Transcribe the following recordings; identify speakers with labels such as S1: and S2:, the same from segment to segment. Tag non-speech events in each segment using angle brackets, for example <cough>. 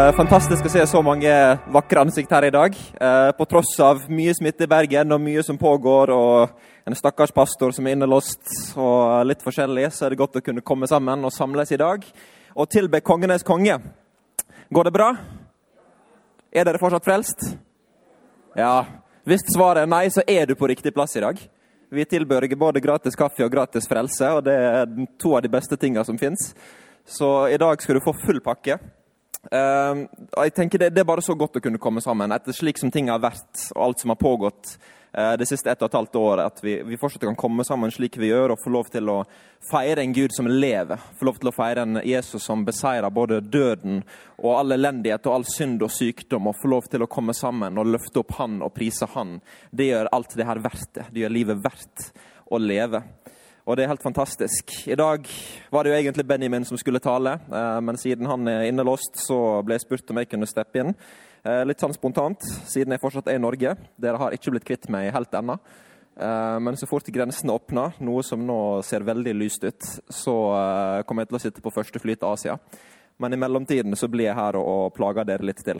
S1: Eh, Fantastisk å se så mange vakre ansikt her i dag. Eh, På tross av mye smitte i Bergen og mye som pågår, og en stakkars pastor som er innelåst og litt forskjellig, så er det godt å kunne komme sammen og samles i dag og tilbe kongenes konge. Går det bra? Er dere fortsatt frelst? Ja. Hvis svaret er nei, så er du på riktig plass i dag. Vi tilbyr både gratis kaffe og gratis frelse, og det er to av de beste tinga som fins. Så i dag skal du få full pakke. Uh, jeg tenker det, det, er bare så godt å kunne komme sammen etter slik som ting har vært, og alt som har pågått uh, det siste ett og et halvt året. At vi, vi, fortsatt kan komme sammen slik vi gjør, og få lov til å feire en Gud som lever. Få lov til å feire en Jesus som beseirer både døden og all elendighet og all synd og sykdom. Og få lov til å komme sammen og løfte opp Han og prise Han. Det gjør alt det her verdt det. Det gjør livet verdt å leve. Og det er helt fantastisk. I dag var det jo egentlig Benjamin som skulle tale, men siden han er innelåst, så ble jeg spurt om jeg kunne steppe inn. Litt sånn spontant, siden jeg fortsatt er i Norge. Dere har ikke blitt kvitt meg helt ennå. Men så fort grensene åpner, noe som nå ser veldig lyst ut, så kommer jeg til å sitte på første fly til Asia. Men i mellomtiden så blir jeg her og plager dere litt til.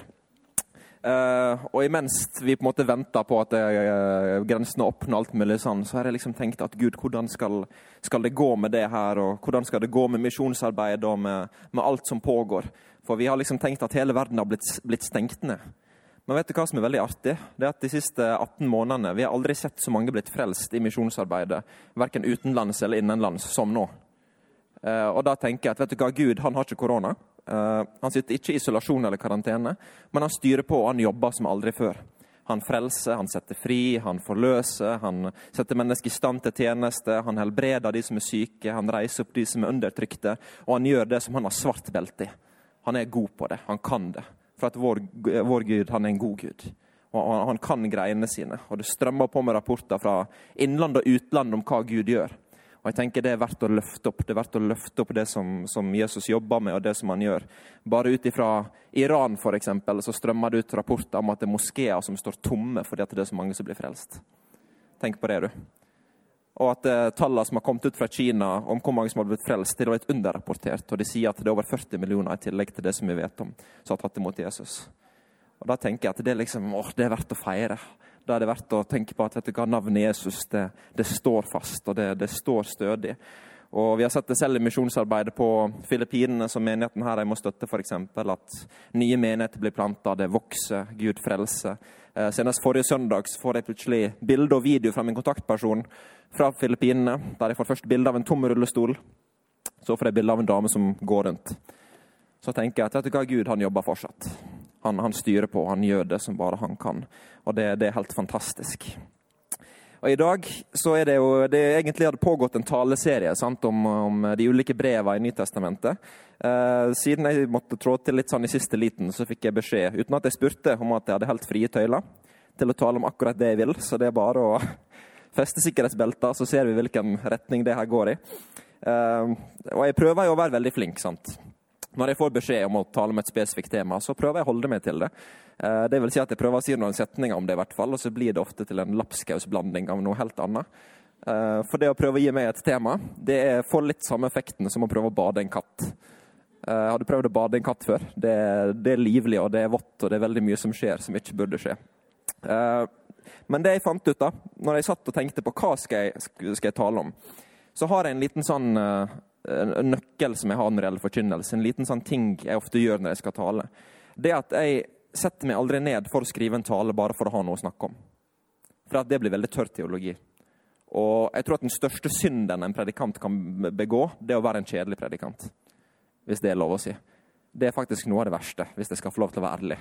S1: Uh, og imens vi på en måte venter på at uh, grensene åpner, alt mulig sånn, så har jeg liksom tenkt at Gud, hvordan skal, skal, det gå med det her? Og hvordan skal det gå med misjonsarbeid og med, med, alt som pågår? For vi har liksom tenkt at hele verden har blitt, blitt, stengt ned. Men vet du hva som er veldig artig? Det er at De siste 18 månedene vi har aldri sett så mange blitt frelst i misjonsarbeidet, verken utenlands eller innenlands, som nå. Uh, og da tenker jeg at vet du hva, Gud han har ikke korona. Uh, han sitter ikke i isolasjon eller karantene, men han styrer på og han jobber som aldri før. Han frelser, han setter fri, han forløser, han setter mennesker i stand til tjeneste. Han helbreder de som er syke, han reiser opp de som er undertrykte, og han gjør det som han har svart belte i. Han er god på det, han kan det. For at vår, vår Gud, han er en god Gud. Og han, han kan greiene sine. Og det strømmer på med rapporter fra innland og utland om hva Gud gjør. Og jeg tenker Det er verdt å løfte opp Det er verdt å løfte opp det som, som Jesus jobber med, og det som han gjør. Bare ut ifra Iran for eksempel, så strømmer det ut rapporter om at det er moskeer som står tomme fordi det er så mange som blir frelst. Tenk på det, du. Og at eh, tallene som har kommet ut fra Kina om hvor mange som har blitt frelst, det er litt underrapportert. Og de sier at det er over 40 millioner i tillegg til det som vi vet om, som har tatt imot Jesus. Og Da tenker jeg at det er, liksom, åh, det er verdt å feire. Da er det verdt å tenke på at vet du hva, navnet Jesus det, det står fast, og det, det, står stødig. Og Vi har sett det selv i misjonsarbeidet på Filippinene, som menigheten her jeg må støtte. Eksempel, at nye menigheter blir planta, det vokser, Gud frelser. Eh, senest forrige søndag får jeg plutselig bilde og video fra min kontaktperson fra Filippinene. Der jeg får først bilde av en tom rullestol. Så får jeg bilde av en dame som går rundt. Så tenker jeg at vet du hva, Gud han jobber fortsatt. Han, han, styrer på, han gjør det som bare han kan. Og det, det er helt fantastisk. Og I dag så er det jo det egentlig hadde pågått en taleserie sant, om, om, de ulike brevene i Nytestamentet. Eh, siden jeg måtte trå til litt sånn i siste liten, så fikk jeg beskjed, uten at jeg spurte, om at jeg hadde helt frie tøyler til å tale om akkurat det jeg vil. Så det er bare å <laughs> feste sikkerhetsbelter, så ser vi hvilken retning det her går i. Eh, og jeg prøver jo å være veldig flink. sant? Når jeg får beskjed om å tale om et spesifikt tema, så prøver jeg å holde meg til det. Eh, det vil si at Jeg prøver å si noen setninger om det, i hvert fall, og så blir det ofte til en lapskausblanding av noe helt annet. Eh, for det å prøve å gi meg et tema, det får litt samme effekten som å prøve å bade en katt. Eh, har du prøvd å bade en katt før? Det, det er livlig, og det er vått, og det er veldig mye som skjer som ikke burde skje. Men det jeg fant ut da, når jeg satt og tenkte på hva skal jeg skal jeg tale om, så har jeg en liten sånn en nøkkel som jeg har når det gjelder forkynnelse. En liten sånn ting jeg ofte gjør når jeg skal tale. Det at jeg setter meg aldri ned for å skrive en tale bare for å ha noe å snakke om. For at det blir veldig tørr teologi. Og jeg tror at den største synden en predikant kan begå, det er å være en kjedelig predikant. Hvis det er lov å si. Det er faktisk noe av det verste, hvis jeg skal få lov til å være ærlig.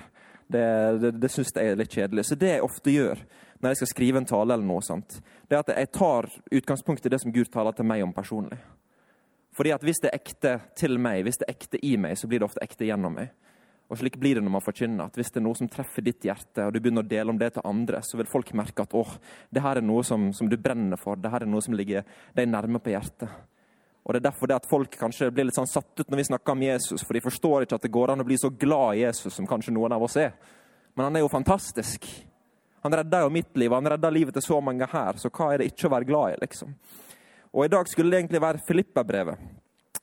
S1: Det, det, det syns jeg er litt kjedelig. Så det jeg ofte gjør når jeg skal skrive en tale, eller noe sånt, det er at jeg tar utgangspunkt i det som Gud taler til meg om personlig. Fordi at Hvis det er ekte til meg, hvis det er ekte i meg, så blir det ofte ekte gjennom meg. Og slik blir det når man forkynner. at Hvis det er noe som treffer ditt hjerte, og du begynner å dele om det til andre, så vil folk merke at åh, det her er noe som, som du brenner for. Det her er noe som ligger deg nærme på hjertet. Og Det er derfor det at folk kanskje blir litt sånn satt ut når vi snakker om Jesus, for de forstår ikke at det går an å bli så glad i Jesus som kanskje noen av oss er. Men han er jo fantastisk. Han redda jo mitt liv, han redda livet til så mange her, så hva er det ikke å være glad i, liksom? Og I dag skulle det egentlig være Filippa-brevet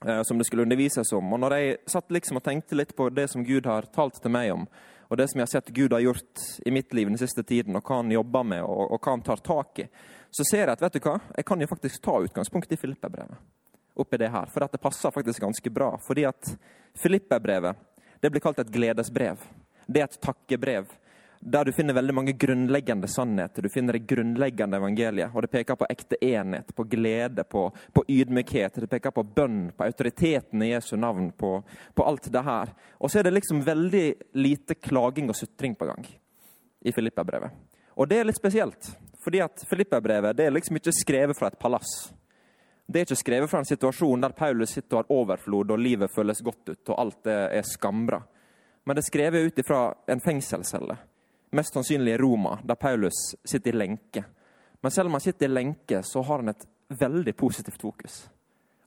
S1: eh, som det skulle undervises om. Og når jeg satt liksom og tenkte litt på det som Gud har talt til meg om, og det som jeg har sett Gud har gjort i mitt liv den siste tiden, og hva han jobber med, og, og hva han tar tak i, så ser jeg at vet du hva, jeg kan jo faktisk ta utgangspunkt i Filippa-brevet oppi det her. For at det passer faktisk ganske bra. Fordi at Filippa-brevet det blir kalt et gledesbrev. Det er et takkebrev der du finner veldig mange grunnleggende sannheter. Du finner det grunnleggende evangeliet. Og det peker på ekte enhet, på glede, på, på ydmykhet. Det peker på bønn, på autoriteten i Jesu navn, på, på alt det her. Og så er det liksom veldig lite klaging og sutring på gang i Filippa-brevet. Og det er litt spesielt, fordi at Filippa-brevet er liksom ikke skrevet fra et palass. Det er ikke skrevet fra en situasjon der Paulus sitter og har overflod og livet føles godt ut og alt er skambra. Men det er skrevet ut fra en fengselscelle, mest sannsynlig i Roma, der Paulus sitter i lenke. Men selv om han sitter i lenke, så har han et veldig positivt fokus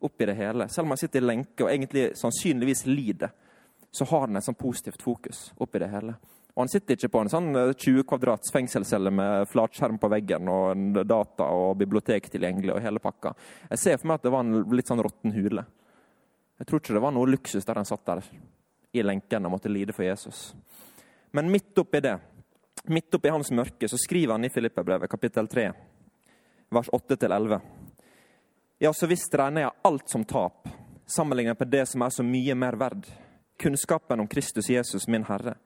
S1: oppi det hele. Selv om han sitter i lenke og egentlig sannsynligvis lider, så har han et sånn positivt fokus oppi det hele. Og han sitter ikke på en sånn 20 eh, kvadrats fengselscelle med flatskjerm på veggen og data og bibliotek tilgjengelig og hele pakka. Jeg ser for meg at det var en litt sånn råtten hule. Jeg tror ikke det var noe luksus der han satt der i lenken og måtte lide for Jesus. Men midt oppi det, midt oppi hans mørke, så skriver han i Filippebrevet kapittel 3, vers 8-11. Ja, så visst regner jeg alt som tap, sammenlignet med det som er så mye mer verd. Kunnskapen om Kristus Jesus, min Herre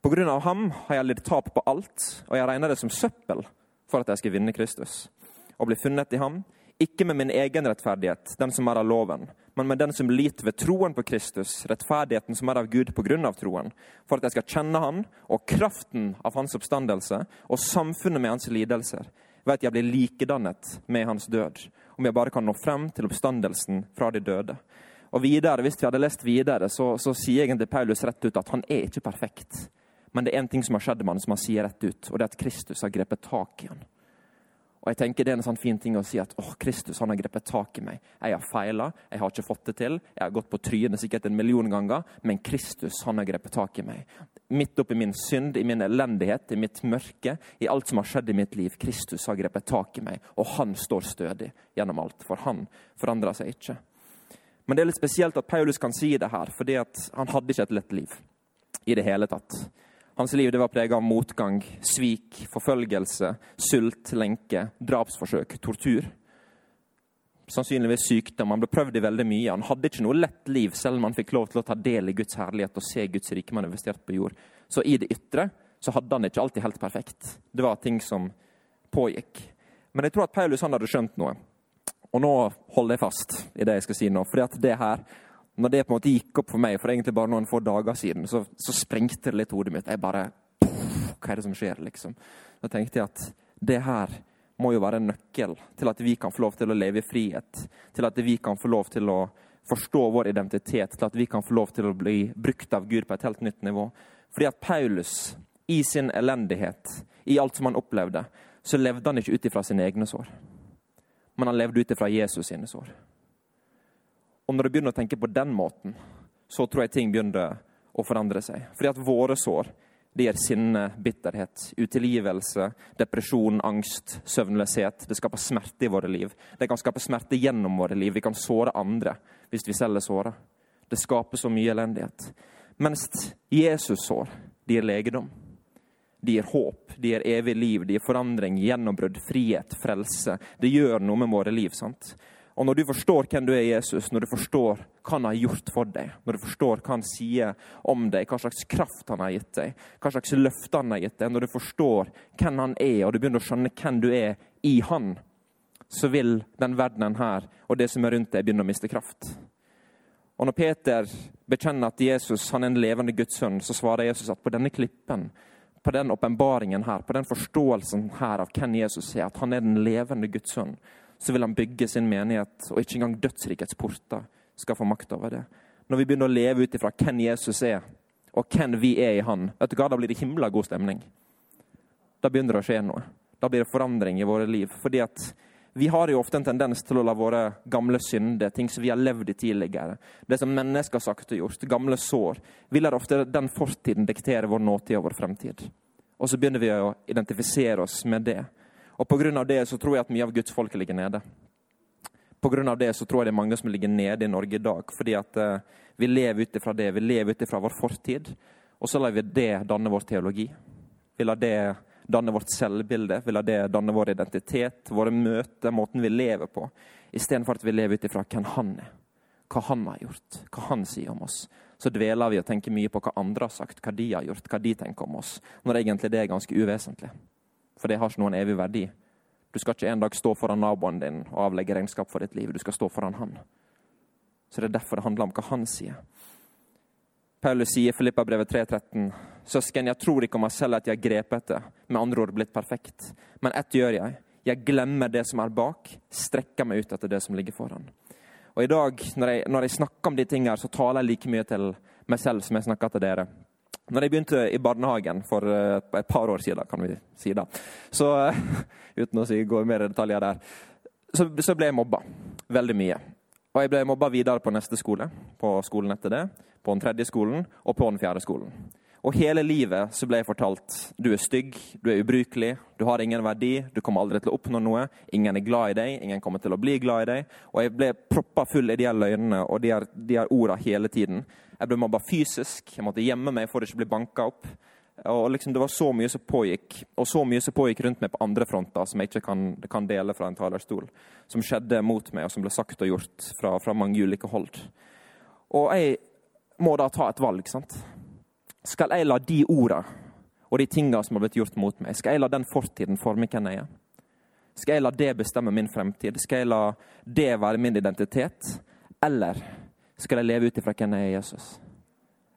S1: på grunn av ham har jeg lidd tap på alt, og jeg regner det som søppel for at jeg skal vinne Kristus. Og bli funnet i ham, ikke med min egen rettferdighet, den som er av loven, men med den som liter ved troen på Kristus, rettferdigheten som er av Gud på grunn av troen, for at jeg skal kjenne Han og kraften av Hans oppstandelse og samfunnet med Hans lidelser, ved at jeg blir likedannet med Hans død, om jeg bare kan nå frem til oppstandelsen fra de døde. Og videre, Hvis vi hadde lest videre, så, så sier egentlig Paulus rett ut at han er ikke perfekt. Men det er én ting som har skjedd med han som han sier rett ut, og det er at Kristus har grepet tak i han. Og jeg tenker Det er en sånn fin ting å si at åh, Kristus han har grepet tak i meg. Jeg har feila, jeg har ikke fått det til, jeg har gått på trynet sikkert en million ganger, men Kristus han har grepet tak i meg. Midt oppi min synd, i min elendighet, i mitt mørke, i alt som har skjedd i mitt liv. Kristus har grepet tak i meg, og han står stødig gjennom alt. For han forandrer seg ikke. Men det er litt spesielt at Paulus kan si det her, fordi han hadde ikke et lett liv i det hele tatt. Hans liv var preget av motgang, svik, forfølgelse, sult, lenke, drapsforsøk, tortur. Sannsynligvis sykdom. Han ble prøvd i veldig mye. Han hadde ikke noe lett liv, selv om han fikk lov til å ta del i Guds herlighet og se Guds rike manifestert på jord. Så i det ytre så hadde han ikke alltid helt perfekt. Det var ting som pågikk. Men jeg tror at Paulus han hadde skjønt noe. Og nå holder jeg fast i det jeg skal si nå. at det her når det på en måte gikk opp for meg for egentlig bare noen få dager siden, så, så sprengte det litt hodet mitt. Jeg bare Hva er det som skjer, liksom? Da tenkte jeg at det her må jo være en nøkkel til at vi kan få lov til å leve i frihet. Til at vi kan få lov til å forstå vår identitet, til at vi kan få lov til å bli brukt av Gud på et helt nytt nivå. Fordi at Paulus, i sin elendighet, i alt som han opplevde, så levde han ikke ut ifra sine egne sår. Men han levde ut ifra Jesus sine sår. Og når du begynner å tenke på den måten, så tror jeg ting begynner å forandre seg. Fordi at våre sår det gir sinne, bitterhet, utilgivelse, depresjon, angst, søvnløshet. Det skaper smerte i våre liv. Det kan skape smerte gjennom våre liv. Vi kan såre andre hvis vi selv er såra. Det skaper så mye elendighet. Mens Jesus sår, det gir legedom. Det gir håp, det gir evig liv, det gir forandring, gjennombrudd, frihet, frelse. Det gjør noe med våre liv. sant? Og når du forstår hvem du er, Jesus, når du forstår hva han har gjort for deg, når du forstår hva han sier om deg, hva slags kraft han har gitt deg, hva slags løfter han har gitt deg, når du forstår hvem han er, og du begynner å skjønne hvem du er i han, så vil den verdenen her og det som er rundt deg, begynne å miste kraft. Og når Peter bekjenner at Jesus han er en levende Guds sønn, så svarer Jesus at på denne klippen, på den åpenbaringen her, på den forståelsen her av hvem Jesus er, at han er den levende Guds sønn, så vil han bygge sin menighet, og ikke engang dødsrikets porter skal få makt over det. Når vi begynner å leve ut ifra hvem Jesus er, og hvem vi er i Han, vet du hva, da blir det himla god stemning. Da begynner det å skje noe. Da blir det forandring i våre liv. Fordi at vi har jo ofte en tendens til å la våre gamle synder, ting som vi har levd i tidligere, det som mennesker har sagt og gjort, gamle sår, vi lar ofte den fortiden diktere vår nåtid og vår fremtid. Og så begynner vi å identifisere oss med det. Og pga. det så tror jeg at mye av Guds folk ligger nede. Pga. det så tror jeg det er mange som ligger nede i Norge i dag. Fordi at uh, vi lever ut ifra det. Vi lever ut ifra vår fortid. Og så lar vi det danne vår teologi. Vi lar det danne vårt selvbilde. Vi lar det danne vår identitet, våre møter, måten vi lever på. Istedenfor at vi lever ut ifra hvem han er. Hva han har gjort, hva han sier om oss. Så dveler vi og tenker mye på hva andre har sagt, hva de har gjort, hva de tenker om oss. Når egentlig det er ganske uvesentlig. For det har ikke noen evig verdi. Du skal ikke en dag stå foran naboen din og avlegge regnskap for ditt liv. Du skal stå foran han. Så det er derfor det handler om hva han sier. Paulus sier i Filippabrevet 3,13.: Søsken, jeg tror ikke om meg selv at jeg har grepet det, med andre ord blitt perfekt. Men ett gjør jeg. Jeg glemmer det som er bak, strekker meg ut etter det som ligger foran. Og i dag, når jeg, når jeg snakker om de tingene, så taler jeg like mye til meg selv som jeg snakker til dere. Når jeg begynte i barnehagen for eh, et par år siden, kan vi si da, så <laughs> uten å si, gå mer i detaljer der, så, så ble jeg mobba veldig mye. Og jeg ble mobba videre på neste skole, på skolen etter det, på den tredje skolen og på den fjerde skolen. Og hele livet så ble jeg fortalt du er stygg, du er ubrukelig, du har ingen verdi, du kommer aldri til å oppnå noe, ingen er glad i deg, ingen kommer til å bli glad i deg. Og jeg ble proppa full i de her løgnene og de her, de her orda hele tiden. Jeg ble mobba fysisk, jeg måtte gjemme meg for å ikke bli banka opp. Og liksom Det var så mye som pågikk, og så mye som pågikk rundt meg på andre fronter, som jeg ikke kan, kan dele fra en talerstol, som skjedde mot meg, og som ble sagt og gjort fra, fra mange ulike hold. Og jeg må da ta et valg. sant? Skal jeg la de orda og de tinga som har blitt gjort mot meg, skal jeg la den fortiden forme hvem jeg er? Skal jeg la det bestemme min fremtid? Skal jeg la det være min identitet? Eller skal jeg leve ut ifra hvem jeg er Jesus?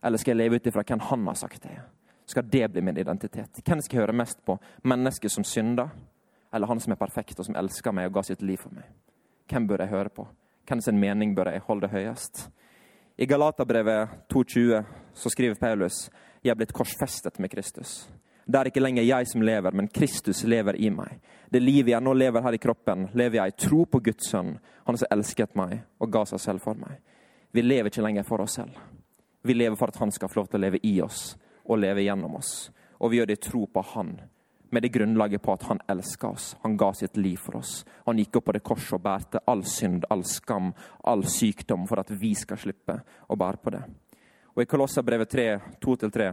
S1: Eller skal jeg leve ut ifra hvem han har sagt jeg er? Skal det bli min identitet? Hvem skal jeg høre mest på? Mennesket som synder? Eller han som er perfekt og som elsker meg og ga sitt liv for meg? Hvem bør jeg høre på? Hvem sin mening bør jeg holde høyest? I Galaterbrevet 2,20 så skriver Paulus jeg er blitt korsfestet med Kristus. Det er ikke lenger jeg som lever, men Kristus lever i meg. Det livet jeg nå lever her i kroppen, lever jeg i tro på Guds sønn, han som elsket meg og ga seg selv for meg. Vi lever ikke lenger for oss selv. Vi lever for at han skal få lov til å leve i oss og leve gjennom oss. Og vi gjør det i tro på han, med det grunnlaget på at han elska oss. Han ga sitt liv for oss. Han gikk opp på det korset og bærte all synd, all skam, all sykdom for at vi skal slippe å bære på det. Og I Kolosserbrevet 3, 2-3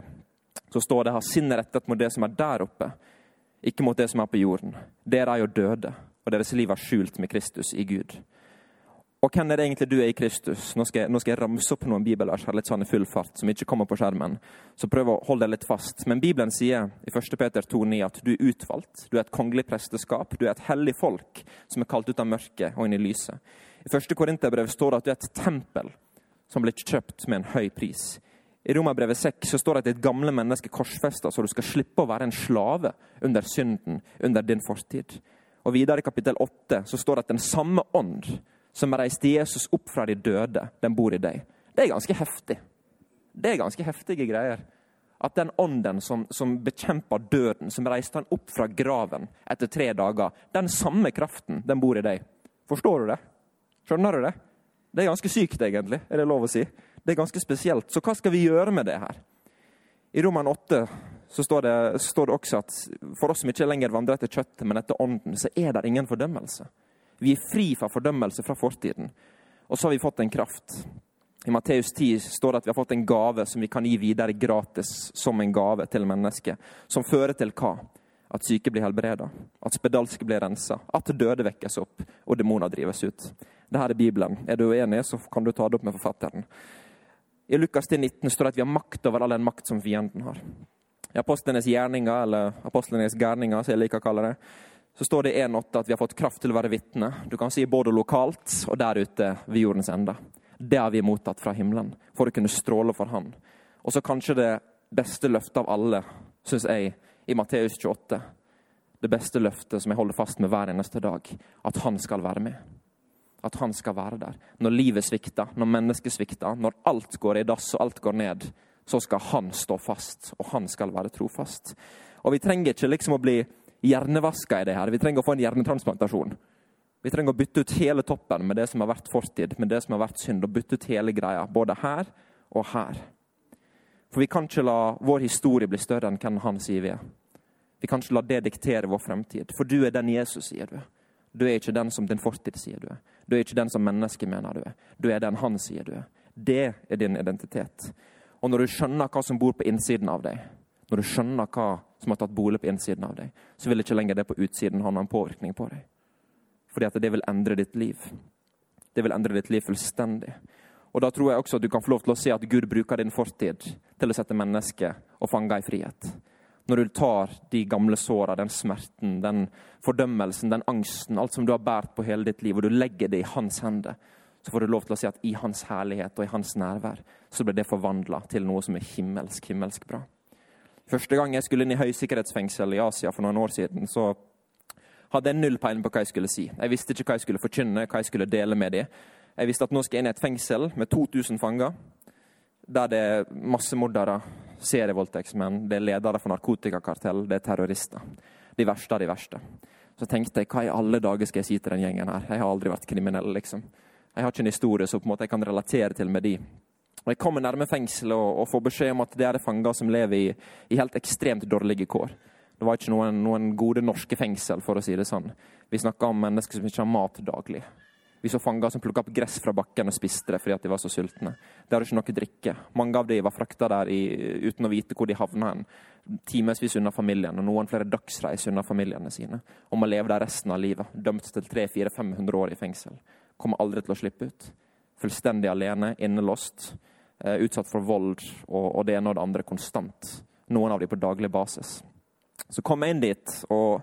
S1: så står det her sinnet rettet mot det som er der oppe, ikke mot det som er på jorden. Dere er jo døde, og deres liv er skjult med Kristus i Gud. Og hvem er det egentlig du er i Kristus? Nå skal, jeg, nå skal jeg ramse opp noen bibelvers her, litt sånn i full fart, som ikke kommer på skjermen. Så prøv å holde deg litt fast. Men Bibelen sier i 1. Peter 2,9 at du er utvalgt. Du er et kongelig presteskap. Du er et hellig folk som er kalt ut av mørket og inn i lyset. I 1. Korinterbrev står det at du er et tempel som ble kjøpt med en høy pris. I Romerbrevet 6 så står det at ditt gamle menneske korsfesta, så du skal slippe å være en slave under synden, under din fortid. Og videre i kapittel 8 så står det at den samme ånd som reiste Jesus opp fra de døde, den bor i deg. Det er ganske heftig. Det er ganske heftige greier. At den ånden som, som bekjemper døden, som reiste han opp fra graven etter tre dager, den samme kraften, den bor i deg. Forstår du det? Skjønner du det? Det er ganske sykt, egentlig. Er det lov å si? Det er ganske spesielt. Så hva skal vi gjøre med det her? I Roman 8 så står det, står det også at for oss som ikke lenger vandrer etter kjøttet, men etter ånden, så er det ingen fordømmelse. Vi er fri fra fordømmelse fra fortiden. Og så har vi fått en kraft. I Matteus 10 står det at vi har fått en gave som vi kan gi videre gratis som en gave til mennesket. Som fører til hva? At syke blir helbreda, at spedalske blir rensa, at døde vekkes opp og demoner drives ut. Dette er Bibelen. Er du uenig, så kan du ta det opp med forfatteren. I Lukas 19 står det at vi har makt over all den makt som fienden har. I apostlenes gjerninger, eller apostlenes gærninger, som jeg liker å kalle det, så står det i 1.8 at vi har fått kraft til å være vitne. Du kan si både lokalt og der ute ved jordens ende. Det har vi mottatt fra himmelen for å kunne stråle for Han. Og så kanskje det beste løftet av alle, syns jeg, i Matteus 28. Det beste løftet som jeg holder fast med hver eneste dag. At Han skal være med. At Han skal være der. Når livet svikter, når mennesket svikter, når alt går i dass og alt går ned, så skal han stå fast, og han skal være trofast. Og vi trenger ikke liksom å bli hjernevaska i det her. Vi trenger å få en hjernetransplantasjon. Vi trenger å bytte ut hele toppen med det som har vært fortid, med det som har vært synd, og bytte ut hele greia, både her og her. For vi kan ikke la vår historie bli større enn hvem han sier vi er. Vi kan ikke la det diktere vår fremtid, for du er den Jesus sier du. Du er ikke den som din fortid sier du er. Du er ikke den som mennesket mener du er. Du er den han sier du er. Det er din identitet. Og når du skjønner hva som bor på innsiden av deg, når du skjønner hva som har tatt bolig på innsiden av deg, så vil ikke lenger det på utsiden ha noen påvirkning på deg. Fordi at det vil endre ditt liv. Det vil endre ditt liv fullstendig. Og Da tror jeg også at du kan få lov til å se at Gud bruker din fortid til å sette mennesket og fanger i frihet. Når du tar de gamle såra, den smerten, den fordømmelsen, den angsten, alt som du har båret på hele ditt liv, og du legger det i hans hender, så får du lov til å si at i hans herlighet og i hans nærvær så blir det forvandla til noe som er himmelsk, himmelsk bra. Første gang jeg skulle inn i høysikkerhetsfengsel i Asia for noen år siden, så hadde jeg null peiling på hva jeg skulle si. Jeg visste ikke hva jeg skulle forkynne, hva jeg skulle dele med dem. Jeg visste at nå skal jeg inn i et fengsel med 2000 fanger, der det er massemordere, serievoldtektsmenn, det er ledere for narkotikakartell, det er terrorister. De verste av de verste. Så tenkte jeg hva i alle dager skal jeg si til den gjengen her? Jeg har aldri vært kriminell, liksom. Jeg har ikke en historie som jeg kan relatere til med de. Jeg kommer nærme fengselet og, og får beskjed om at det er det fanger som lever i, i helt ekstremt dårlige kår. Det var ikke noen, noen, gode norske fengsel, for å si det sånn. Vi snakka om mennesker som ikke har mat daglig. Vi så fanger som plukka opp gress fra bakken og spiste det fordi de var så sultne. De hadde ikke noe drikke. Mange av de var frakta der i, uten å vite hvor de havna hen. Timevis unna familien, og noen flere dagsreiser unna familiene sine. Og må leve der resten av livet. Dømt til 300-400-500 år i fengsel. Kommer aldri til å slippe ut. Fullstendig alene, innelåst. Eh, utsatt for vold og, og det ene og det andre konstant. Noen av dem på daglig basis. Så kom jeg inn dit, og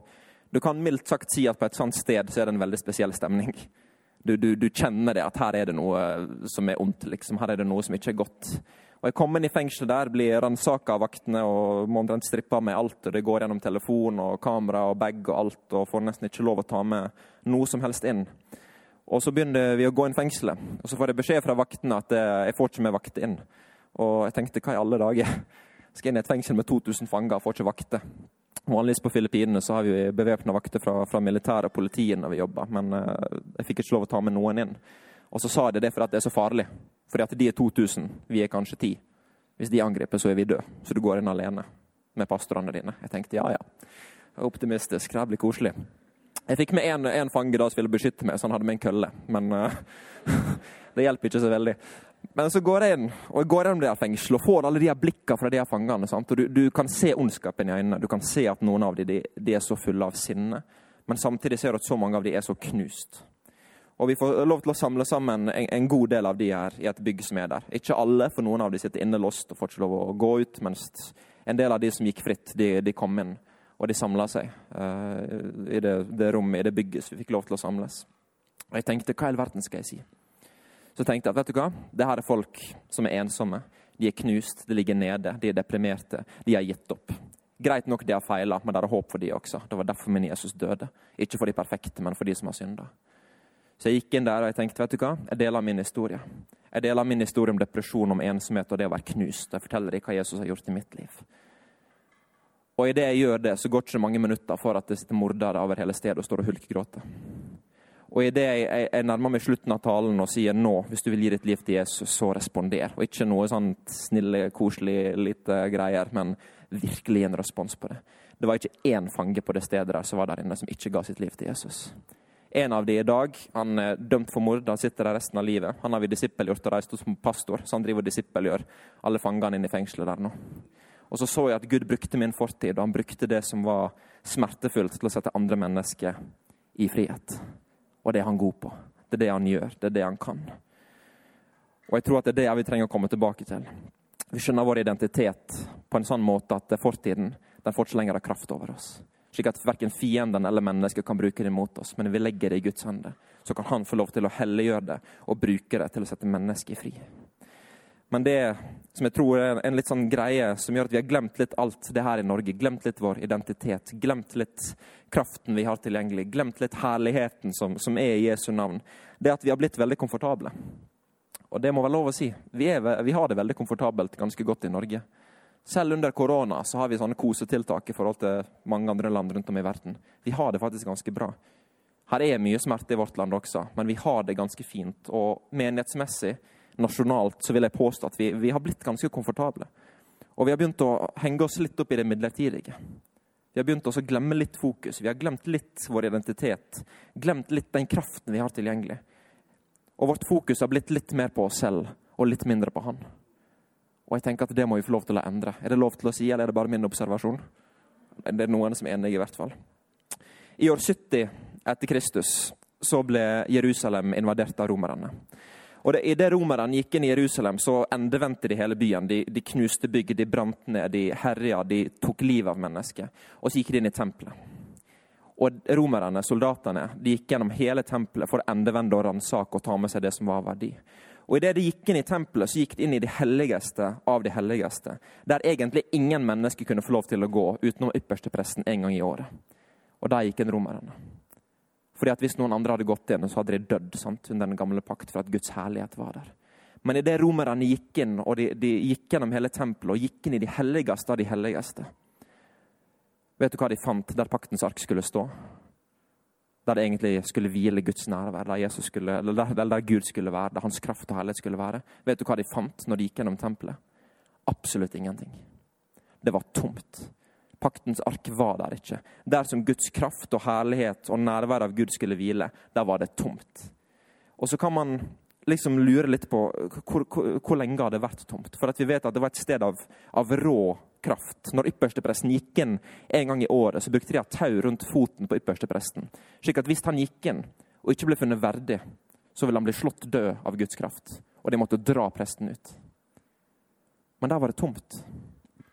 S1: du kan mildt sagt si at på et sånt sted så er det en veldig spesiell stemning. Du, du, du kjenner det, at her er det noe som er ondt. Liksom. Her er det noe som ikke er godt. Og Jeg kom inn i fengselet der, blir ransaka av vaktene og må omtrent strippe med alt. og Det går gjennom telefon og kamera og bag og alt, og får nesten ikke lov å ta med noe som helst inn. Og Så begynner vi å gå inn fengselet, og så får jeg beskjed fra vaktene at eh, jeg får ikke med vakt inn. Og jeg tenkte hva i alle dager? <laughs> Skal inn i et fengsel med 2000 fanger, får ikke vakter. Vanligvis på Filippinene så har vi bevæpna vakter fra, fra militæret og politiet når vi jobber, men uh, jeg fikk ikke lov å ta med noen inn. Og så sa de det fordi det er så farlig. Fordi at de er 2000, vi er kanskje 10. Hvis de angriper, så er vi døde. Så du går inn alene med pastorene dine. Jeg tenkte ja, ja. Optimistisk. Det blir koselig. Jeg fikk med én fange da som ville beskytte meg, så han hadde med en kølle. Men uh, <laughs> det hjelper ikke så veldig. Men så går jeg inn og jeg går gjennom det her fengselet og får alle de her blikkene fra de her fangene. Sant? Og du, du, kan se ondskapen i øynene. Du kan se at noen av dem de, de er så fulle av sinne. Men samtidig ser du at så mange av dem er så knust. Og Vi får lov til å samle sammen en, en, god del av de her i et bygg som er der. Ikke alle, for noen av dem sitter innelåst og får ikke lov å gå ut. Mens en del av de som gikk fritt, de, de kom inn. Og de samla seg uh, i det, det rommet, i det bygget, så vi fikk lov til å samles. Og jeg tenkte, hva i all verden skal jeg si? Så tenkte jeg at vet du hva, det her er folk som er ensomme. De er knust, de ligger nede, de er deprimerte, de har gitt opp. Greit nok de har feila, men det er håp for de også. Det var derfor min Jesus døde. Ikke for de perfekte, men for de som har synda. Så jeg gikk inn der og jeg tenkte vet du hva, jeg deler min historie. Jeg deler min historie om depresjon, om ensomhet og det å være knust. Jeg forteller dem hva Jesus har gjort i mitt liv. Og idet jeg gjør det, så går det ikke mange minutter for at det sitter mordere over hele stedet og står og hulkegråter. Og idet jeg, jeg, jeg nærmer meg slutten av talen og sier nå, hvis du vil gi ditt liv til Jesus, så responder. Og ikke noe sånn snille, koselig lite greier, men virkelig en respons på det. Det var ikke én fange på det stedet der som var der inne, som ikke ga sitt liv til Jesus. En av de i dag han er dømt for mord, han sitter der resten av livet. Han har vi disippelgjort og reist oss som pastor, så han driver og disippelgjør alle fangene inne i fengselet der nå. Og så så jeg at Gud brukte min fortid, og han brukte det som var smertefullt, til å sette andre mennesker i frihet. Og det er han god på. Det er det han gjør. Det er det han kan. Og jeg tror at det er det vi trenger å komme tilbake til. Vi skjønner vår identitet på en sånn måte at fortiden den får ikke lenger ha kraft over oss. Slik at verken fienden eller mennesker kan bruke det mot oss. Men vi legger det i Guds hender. Så kan han få lov til å helliggjøre det og bruke det til å sette mennesket fri. Men det som jeg tror er en litt sånn greie som gjør at vi har glemt litt alt det her i Norge, glemt litt vår identitet, glemt litt kraften vi har tilgjengelig, glemt litt herligheten som, som er i Jesu navn, det er at vi har blitt veldig komfortable. Og det må være lov å si. Vi, er, vi har det veldig komfortabelt ganske godt i Norge. Selv under korona så har vi sånne kosetiltak i forhold til mange andre land rundt om i verden. Vi har det faktisk ganske bra. Her er mye smerte i vårt land også, men vi har det ganske fint. Og menighetsmessig, nasjonalt, så vil jeg påstå at vi, vi har blitt ganske komfortable. Og vi har begynt å henge oss litt opp i det midlertidige. Vi har begynt å glemme litt fokus. Vi har glemt litt vår identitet. Glemt litt den kraften vi har tilgjengelig. Og vårt fokus har blitt litt mer på oss selv og litt mindre på Han. Og jeg tenker at det må vi få lov til å endre. Er det lov til å si, eller er det bare min observasjon? Det er noen som er enige, i hvert fall. I år 70 etter Kristus så ble Jerusalem invadert av romerne. Og det, Idet romerne gikk inn i Jerusalem, så endevendte de hele byen. De, de knuste bygg, de brant ned, de herja, de tok livet av mennesker. Og så gikk de inn i tempelet. Og romerne, soldatene, de gikk gjennom hele tempelet for å endevende og ransake og ta med seg det som var verdi. Og Idet de gikk inn i tempelet, så gikk de inn i det helligste av de helligste. Der egentlig ingen mennesker kunne få lov til å gå utenom ypperstepresten en gang i året. Og der gikk en romerne. Fordi at Hvis noen andre hadde gått inn, så hadde de dødd sant, under den gamle pakt for at Guds herlighet var der. Men idet romerne gikk inn, og de, de, gikk gjennom hele tempelet og gikk inn i de helligste av de helligste Vet du hva de fant der paktens ark skulle stå? der det egentlig skulle hvile Guds nærvær, der, skulle, der, der, Gud skulle være, der hans kraft og herlighet skulle være. Vet du hva de fant når de gikk gjennom tempelet? Absolutt ingenting. Det var tomt. Paktens ark var der ikke. Der som Guds kraft og herlighet og nærvær av Gud skulle hvile, der var det tomt. Og så kan man liksom lure litt på hvor, hvor, hvor lenge har det vært tomt. For vi vet at det var et sted av, av rå kraft. Når ypperstepresten gikk inn en gang i året, så brukte de et tau rundt foten på ypperstepresten. Slik at hvis han gikk inn og ikke ble funnet verdig, så ville han bli slått død av Guds kraft. Og de måtte dra presten ut. Men der var det tomt.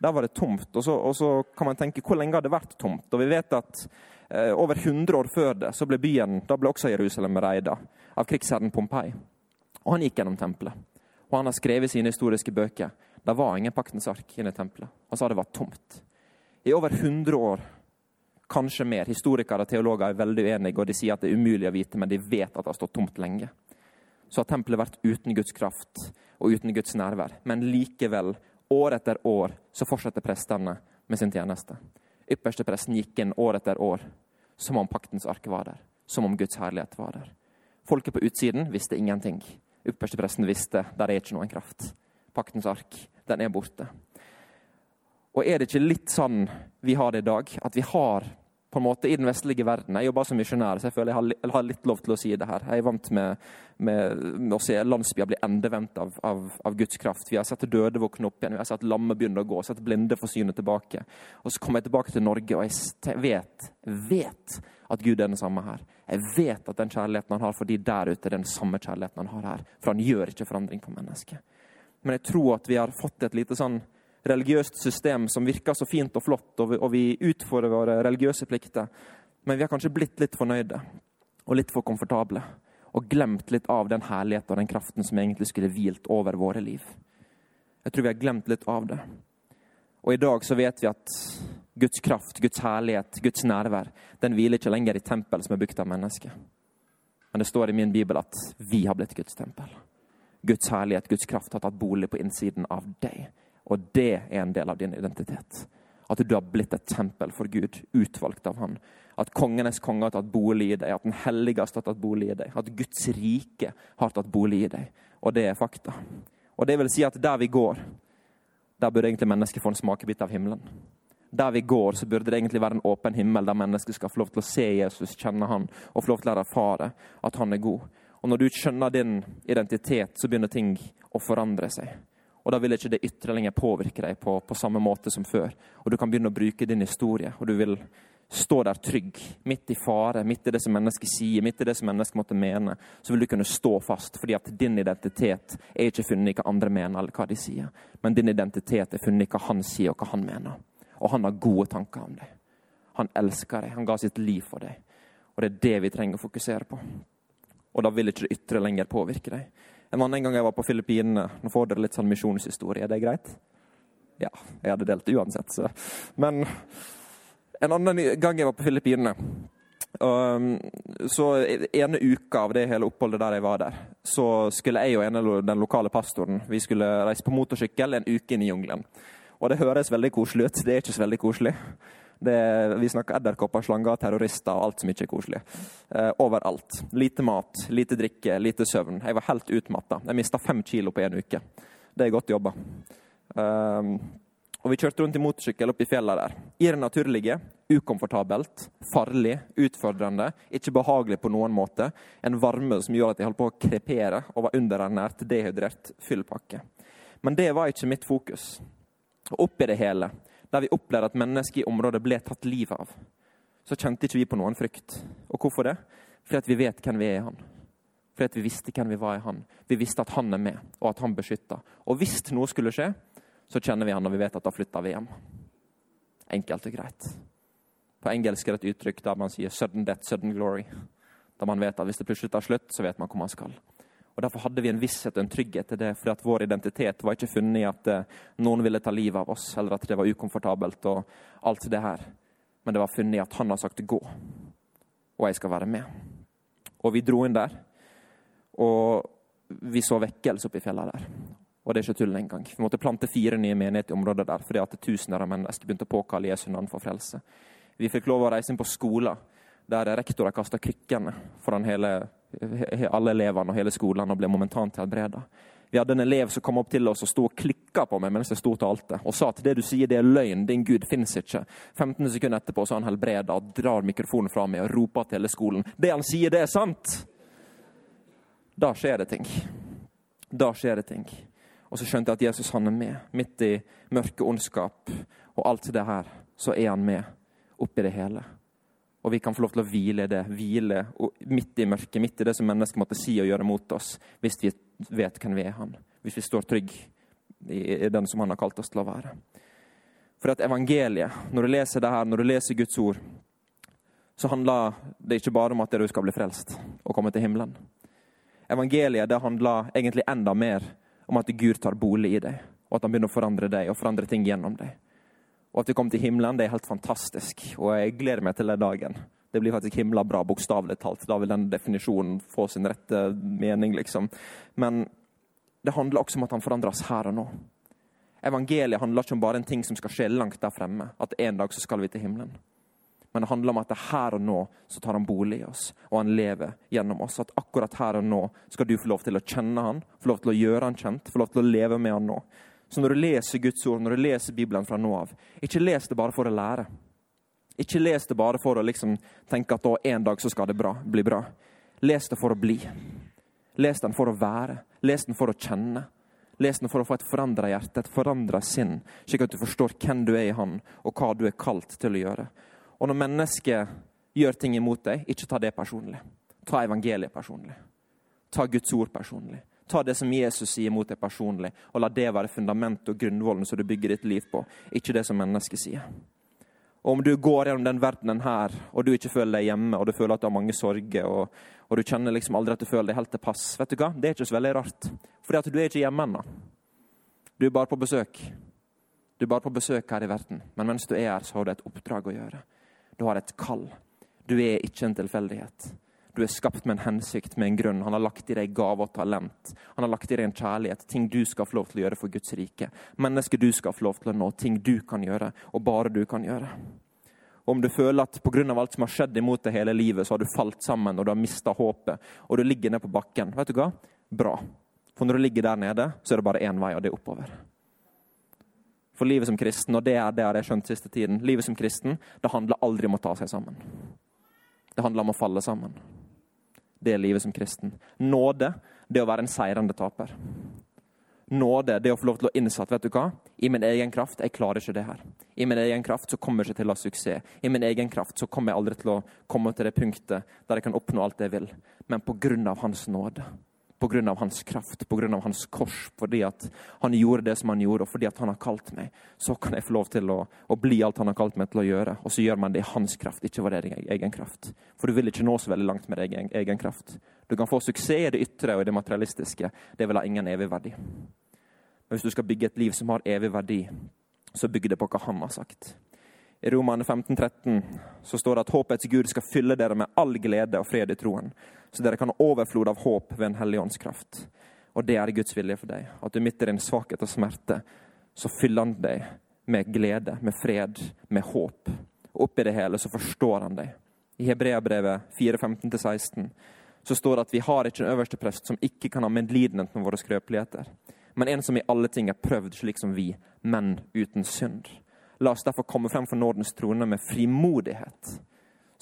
S1: Der var det tomt. Og så, og så kan man tenke hvor lenge har det vært tomt? Og vi vet at eh, over 100 år før det så ble byen, da ble også Jerusalem reida av krigsherren Pompeii. Og han gikk gjennom tempelet. Og han har skrevet sine historiske bøker det var ingen paktens ark inne i tempelet. Han sa det var tomt. I over 100 år, kanskje mer, historikere og teologer er veldig uenige, og de sier at det er umulig å vite, men de vet at det har stått tomt lenge. Så har tempelet vært uten Guds kraft og uten Guds nærvær. Men likevel, år etter år, så fortsetter prestene med sin tjeneste. Ypperste presten gikk inn år etter år som om paktens ark var der. Som om Guds herlighet var der. Folket på utsiden visste ingenting. Ypperste presten visste der er ikke noen kraft. Paktens ark den er borte. Og er det ikke litt sånn vi har det i dag? At vi har på en måte i den vestlige verden Jeg jobber som misjonær, så jeg føler jeg har, litt lov til å si det her. Jeg er vant med, med, med å se landsbyer bli endevendt av, av, av, Guds kraft. Vi har sett døde våkne opp igjen, vi har sett lamme begynne å gå, sett blinde få synet tilbake. Og så kommer jeg tilbake til Norge, og jeg vet, vet at Gud er den samme her. Jeg vet at den kjærligheten han har for de der ute, er den samme kjærligheten han har her. For han gjør ikke forandring på mennesket. Men jeg tror at vi har fått et lite sånn religiøst system som virker så fint og flott, og vi, og vi utfordrer våre religiøse plikter. Men vi har kanskje blitt litt fornøyde og litt for komfortable. Og glemt litt av den herligheten og den kraften som egentlig skulle hvilt over våre liv. Jeg tror vi har glemt litt av det. Og i dag så vet vi at Guds kraft, Guds herlighet, Guds nærvær, den hviler ikke lenger i tempel som er bygd av mennesker. Men det står i min bibel at vi har blitt Guds tempel. Guds herlighet, Guds kraft har tatt bolig på innsiden av deg. Og det er en del av din identitet. At du har blitt et tempel for Gud, utvalgt av Han. At kongenes konge har tatt bolig i deg, at den helligste har tatt bolig i deg. At Guds rike har tatt bolig i deg. Og det er fakta. Og det vil si at der vi går, der burde egentlig mennesket få en smakebit av himmelen. Der vi går, så burde det egentlig være en åpen himmel, der mennesket skal få lov til å se Jesus, kjenne han, og få lov til å erfare at han er god. Og når du skjønner din identitet, så begynner ting å forandre seg. Og da vil ikke det ytre lenger påvirke deg på, på, samme måte som før. Og du kan begynne å bruke din historie, og du vil stå der trygg. Midt i fare, midt i det som mennesket sier, midt i det som mennesket måtte mene. Så vil du kunne stå fast, fordi at din identitet er ikke funnet i hva andre mener, eller hva de sier. Men din identitet er funnet i hva han sier, og hva han mener. Og han har gode tanker om deg. Han elsker deg, han ga sitt liv for deg. Og det er det vi trenger å fokusere på og da vil ikke det ytre lenger påvirke deg. En annen gang jeg var på Filippinene. Nå får dere litt sånn misjonshistorie. Er det greit? Ja, jeg hadde delt uansett, så. Men en annen gang jeg var på Filippinene, um, så ene uka av det hele oppholdet der jeg var der, så skulle jeg og en den lokale pastoren vi skulle reise på motorsykkel en uke inn i jungelen. Og det høres veldig koselig ut. Det er ikke så veldig koselig. Det, vi snakker edderkopper, slanger, terrorister og alt som ikke er koselig. Eh, overalt. Lite mat, lite drikke, lite søvn. Jeg var helt utmatta. Jeg mista fem kilo på en uke. Det er godt jobba. Um, og vi kjørte rundt i motorsykkel opp i fjellene der. I det naturlige, ukomfortabelt, farlig, utfordrende, ikke behagelig på noen måte. En varme som gjorde at jeg holdt på å krepere og var underernært, dehydrert, fyllpakke. Men det var ikke mitt fokus. Og oppi det hele, der vi opplevde at mennesker i området ble tatt livet av, så kjente ikke vi på noen frykt. Og hvorfor det? Fordi vi vet hvem vi er i Han. Fordi vi visste hvem vi var i Han. Vi visste at Han er med, og at Han beskytter. Og hvis noe skulle skje, så kjenner vi han og vi vet at da flytter vi hjem. Enkelt og greit. På engelsk er det et uttrykk der man sier 'sudden death, sudden glory'. Da man vet at hvis det plutselig tar slutt, så vet man hvor man skal. Og Derfor hadde vi en visshet og en trygghet til det, fordi at vår identitet var ikke funnet i at eh, noen ville ta livet av oss, eller at det var ukomfortabelt og alt det her. Men det var funnet i at han har sagt 'gå', og jeg skal være med. Og vi dro inn der, og vi så vekkelse oppe i fjellene der. Og det er ikke tull engang. Vi måtte plante fire nye menigheter i området der fordi at tusener av mennesker begynte å påkalle Jesu navn for frelse. Vi fikk lov å reise inn på skoler der rektor har kasta krykkene foran hele, alle elevene og hele skolen og ble momentant helbreda. Vi hadde en elev som kom opp til oss og sto og klikka på meg mens jeg sto og talte, og sa at det du sier, det er løgn, din Gud fins ikke. 15 sekunder etterpå så er han helbreda og drar mikrofonen fra meg og roper til hele skolen. Det han sier, det er sant! Da skjer det ting. Da skjer det ting. Og så skjønte jeg at Jesus han er med. Midt i mørke ondskap og alt det her, så er han med oppi det hele. Og vi kan få lov til å hvile i det. Hvile midt i mørket, midt i det som mennesker måtte si og gjøre mot oss, hvis vi vet hvem vi er han. Hvis vi står trygg i den som han har kalt oss til å være. For at evangeliet, når du leser det her, når du leser Guds ord, så handler det ikke bare om at du skal bli frelst og komme til himmelen. Evangeliet det handler egentlig enda mer om at Gud tar bolig i deg, og at han begynner å forandre deg og forandre ting gjennom deg. Og at vi kommer til himmelen, det er helt fantastisk, og jeg gleder meg til den dagen. Det blir faktisk himla bra, bokstavelig talt. Da vil den definisjonen få sin rette mening, liksom. Men det handler også om at han forandres her og nå. Evangeliet handler ikke om bare en ting som skal skje langt der fremme. At en dag så skal vi til himmelen. Men det handler om at det er her og nå så tar han bolig i oss, og han lever gjennom oss. At akkurat her og nå skal du få lov til å kjenne han, få lov til å gjøre han kjent, få lov til å leve med han nå. Så når du leser Guds ord, når du leser Bibelen fra nå av, ikke les det bare for å lære. Ikke les det bare for å liksom tenke at da en dag så skal det bra, bli bra. Les det for å bli. Les den for å være. Les den for å kjenne. Les den for å få et forandra hjerte, et forandra sinn, slik at du forstår hvem du er i Han, og hva du er kalt til å gjøre. Og når mennesket gjør ting imot deg, ikke ta det personlig. Ta evangeliet personlig. Ta Guds ord personlig. Ta det som Jesus sier mot deg personlig, og la det være fundamentet og grunnvollen som du bygger ditt liv på, ikke det som mennesket sier. Og Om du går gjennom den verdenen her, og du ikke føler deg hjemme, og du føler at du har mange sorger, og, og du kjenner liksom aldri at du føler deg helt til pass, vet du hva? det er ikke så veldig rart. Fordi at du er ikke hjemme ennå. Du er bare på besøk. Du er bare på besøk her i verden. Men mens du er her, så har du et oppdrag å gjøre. Du har et kall. Du er ikke en tilfeldighet. Du er skapt med en hensikt, med en grunn. Han har lagt i deg gave og talent. Han har lagt i deg en kjærlighet, ting du skal få lov til å gjøre for Guds rike. Mennesker du skal få lov til å nå, ting du kan gjøre, og bare du kan gjøre. Og om du føler at pga. alt som har skjedd imot deg hele livet, så har du falt sammen og du har mista håpet, og du ligger ned på bakken, vet du hva? Bra. For når du ligger der nede, så er det bare én vei, og det er oppover for livet som kristen, og det er det jeg skjønt siste tiden. Livet som kristen det handler aldri om å ta seg sammen. Det handler om å falle sammen. Det er livet som kristen. Nåde, det å være en seirende taper. Nåde, det å få lov til å innse at vet du hva, i min egen kraft jeg klarer ikke det her. I min egen kraft så kommer jeg ikke til å ha suksess. I min egen kraft så kommer jeg aldri til å komme til det punktet der jeg kan oppnå alt jeg vil. Men på grunn av Hans nåde pga. hans kraft, pga. hans kors, fordi at han gjorde det som han gjorde, og fordi at han har kalt meg, så kan jeg få lov til å, å bli alt han har kalt meg til å gjøre. Og så gjør man det i hans kraft, ikke vår egen kraft. For du vil ikke nå så veldig langt med egen, egen kraft. Du kan få suksess i det ytre og i det materialistiske. Det vil ha ingen evig verdi. Men hvis du skal bygge et liv som har evig verdi, så bygg det på hva han har sagt. I Romane 15, 13 så står det at håpets Gud skal fylle dere med all glede og fred i troen, så dere kan ha overflod av håp ved en hellig åndskraft. Og det er Guds vilje for deg. At du midt i din svakhet og smerte, så fyller han deg med glede, med fred, med håp. Og oppi det hele så forstår han deg. I Hebreabrevet 4.15-16 så står det at vi har ikke en øverste prest som ikke kan ha medlidenhet med våre skrøpeligheter, men en som i alle ting er prøvd slik som vi, men uten synd. La oss derfor komme frem for nådens trone med frimodighet,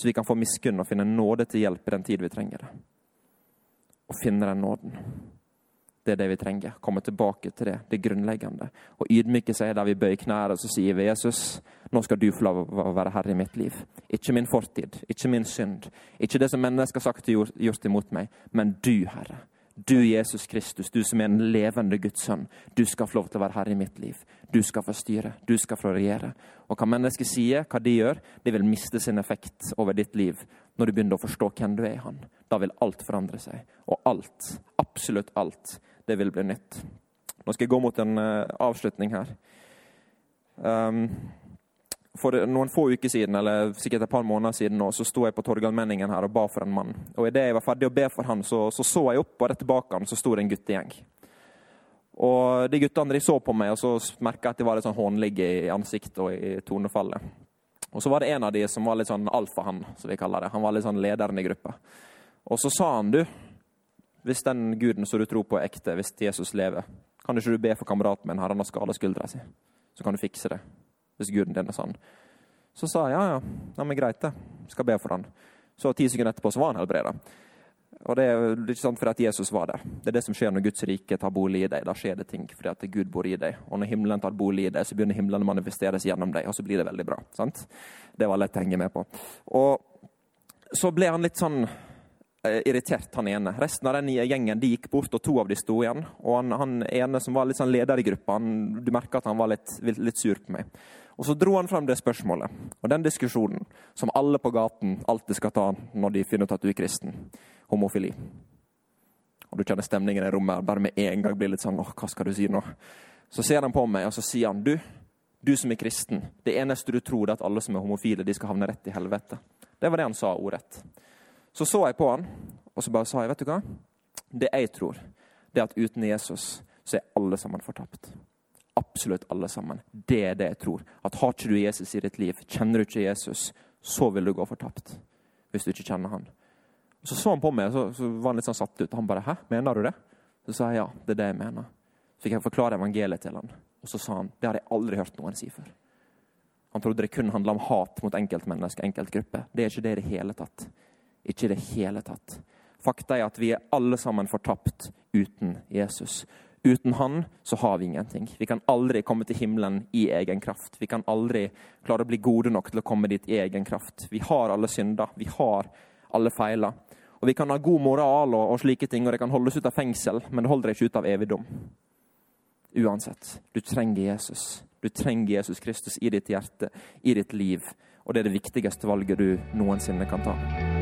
S1: så vi kan få miskunn og finne nåde til hjelp i den tid vi trenger det. Å finne den nåden. Det er det vi trenger. Komme tilbake til det, det grunnleggende. Og ydmyke seg der vi bøyer knærne og sier vi, Jesus, nå skal du få lov å være herre i mitt liv. Ikke min fortid, ikke min synd, ikke det som mennesker har sagt og gjort imot meg, men du, Herre. Du, Jesus Kristus, du som er en levende Guds sønn, du skal få lov til å være herre i mitt liv. Du skal få styre, du skal få regjere. Og hva mennesker sier, hva de gjør, det vil miste sin effekt over ditt liv når du begynner å forstå hvem du er i Han. Da vil alt forandre seg. Og alt, absolutt alt, det vil bli nytt. Nå skal jeg gå mot en uh, avslutning her. Um, for noen få uker siden, eller sikkert et par måneder siden, nå, så sto jeg på Torgallmenningen her og ba for en mann. Og Idet jeg var ferdig å be for han, så så, så jeg opp, og rett tilbake han, så sto det en guttegjeng. Og de guttene de så på meg, og så merka jeg at de var litt sånn hånlige i ansiktet og i tonefallet. Og så var det en av de som var litt sånn alfahann, som vi kaller det. Han var litt sånn lederen i gruppa. Og så sa han, du, hvis den guden som du tror på er ekte, hvis Jesus lever, kan du ikke du be for kameraten min her, han har skada skuldra si? Så kan du fikse det hvis guden din er sann. Så sa jeg ja, ja, ja men greit, det. Skal be for han. Så ti sekunder etterpå så var han helbreda. Og det er ikke sant fordi at Jesus var der. Det er det som skjer når Guds rike tar bolig i deg. Da skjer det ting fordi at Gud bor i deg. Og når himmelen tar bolig i deg, så begynner himmelen å manifesteres gjennom deg, og så blir det veldig bra. sant? Det var lett å henge med på. Og så ble han litt sånn eh, irritert, han ene. Resten av den gjengen de gikk bort, og to av de sto igjen. Og han, han ene som var litt sånn leder i gruppa, han, du merka at han var litt, litt sur på meg. Og så dro han frem det spørsmålet og den diskusjonen som alle på gaten alltid skal ta når de finner ut at du er kristen. Homofili. Og du kjenner stemningen i rommet bare med en gang blir litt sånn åh, hva skal du si nå? Så ser han på meg, og så sier han du, du som er kristen, det eneste du tror er at alle som er homofile, de skal havne rett i helvete. Det var det han sa ordrett. Så så jeg på han, og så bare sa jeg, vet du hva? Det jeg tror, det er at uten Jesus så er alle sammen fortapt absolutt alle sammen. Det er det jeg tror. At Har ikke du Jesus i ditt liv, kjenner du ikke Jesus, så vil du gå fortapt. Hvis du ikke kjenner han. Så så han på meg, så, så var han litt sånn satt ut. Han bare 'Hæ, mener du det?' Så sa jeg ja, det er det jeg mener. Så fikk jeg forklare evangeliet til han. Og så sa han det har jeg aldri hørt noen si før. Han trodde det kun handla om hat mot enkeltmennesker, enkeltgrupper. Det er ikke det i det hele tatt. Ikke i det hele tatt. Fakta er at vi er alle sammen fortapt uten Jesus. Uten Han så har vi ingenting. Vi kan aldri komme til himmelen i egen kraft. Vi kan aldri klare å bli gode nok til å komme dit i egen kraft. Vi har alle synder. Vi har alle feiler. Og Vi kan ha god moral og, og slike ting, og det kan holdes ut av fengsel, men det holder ikke ut av evigdom. Uansett. Du trenger Jesus. Du trenger Jesus Kristus i ditt hjerte, i ditt liv. Og det er det viktigste valget du noensinne kan ta.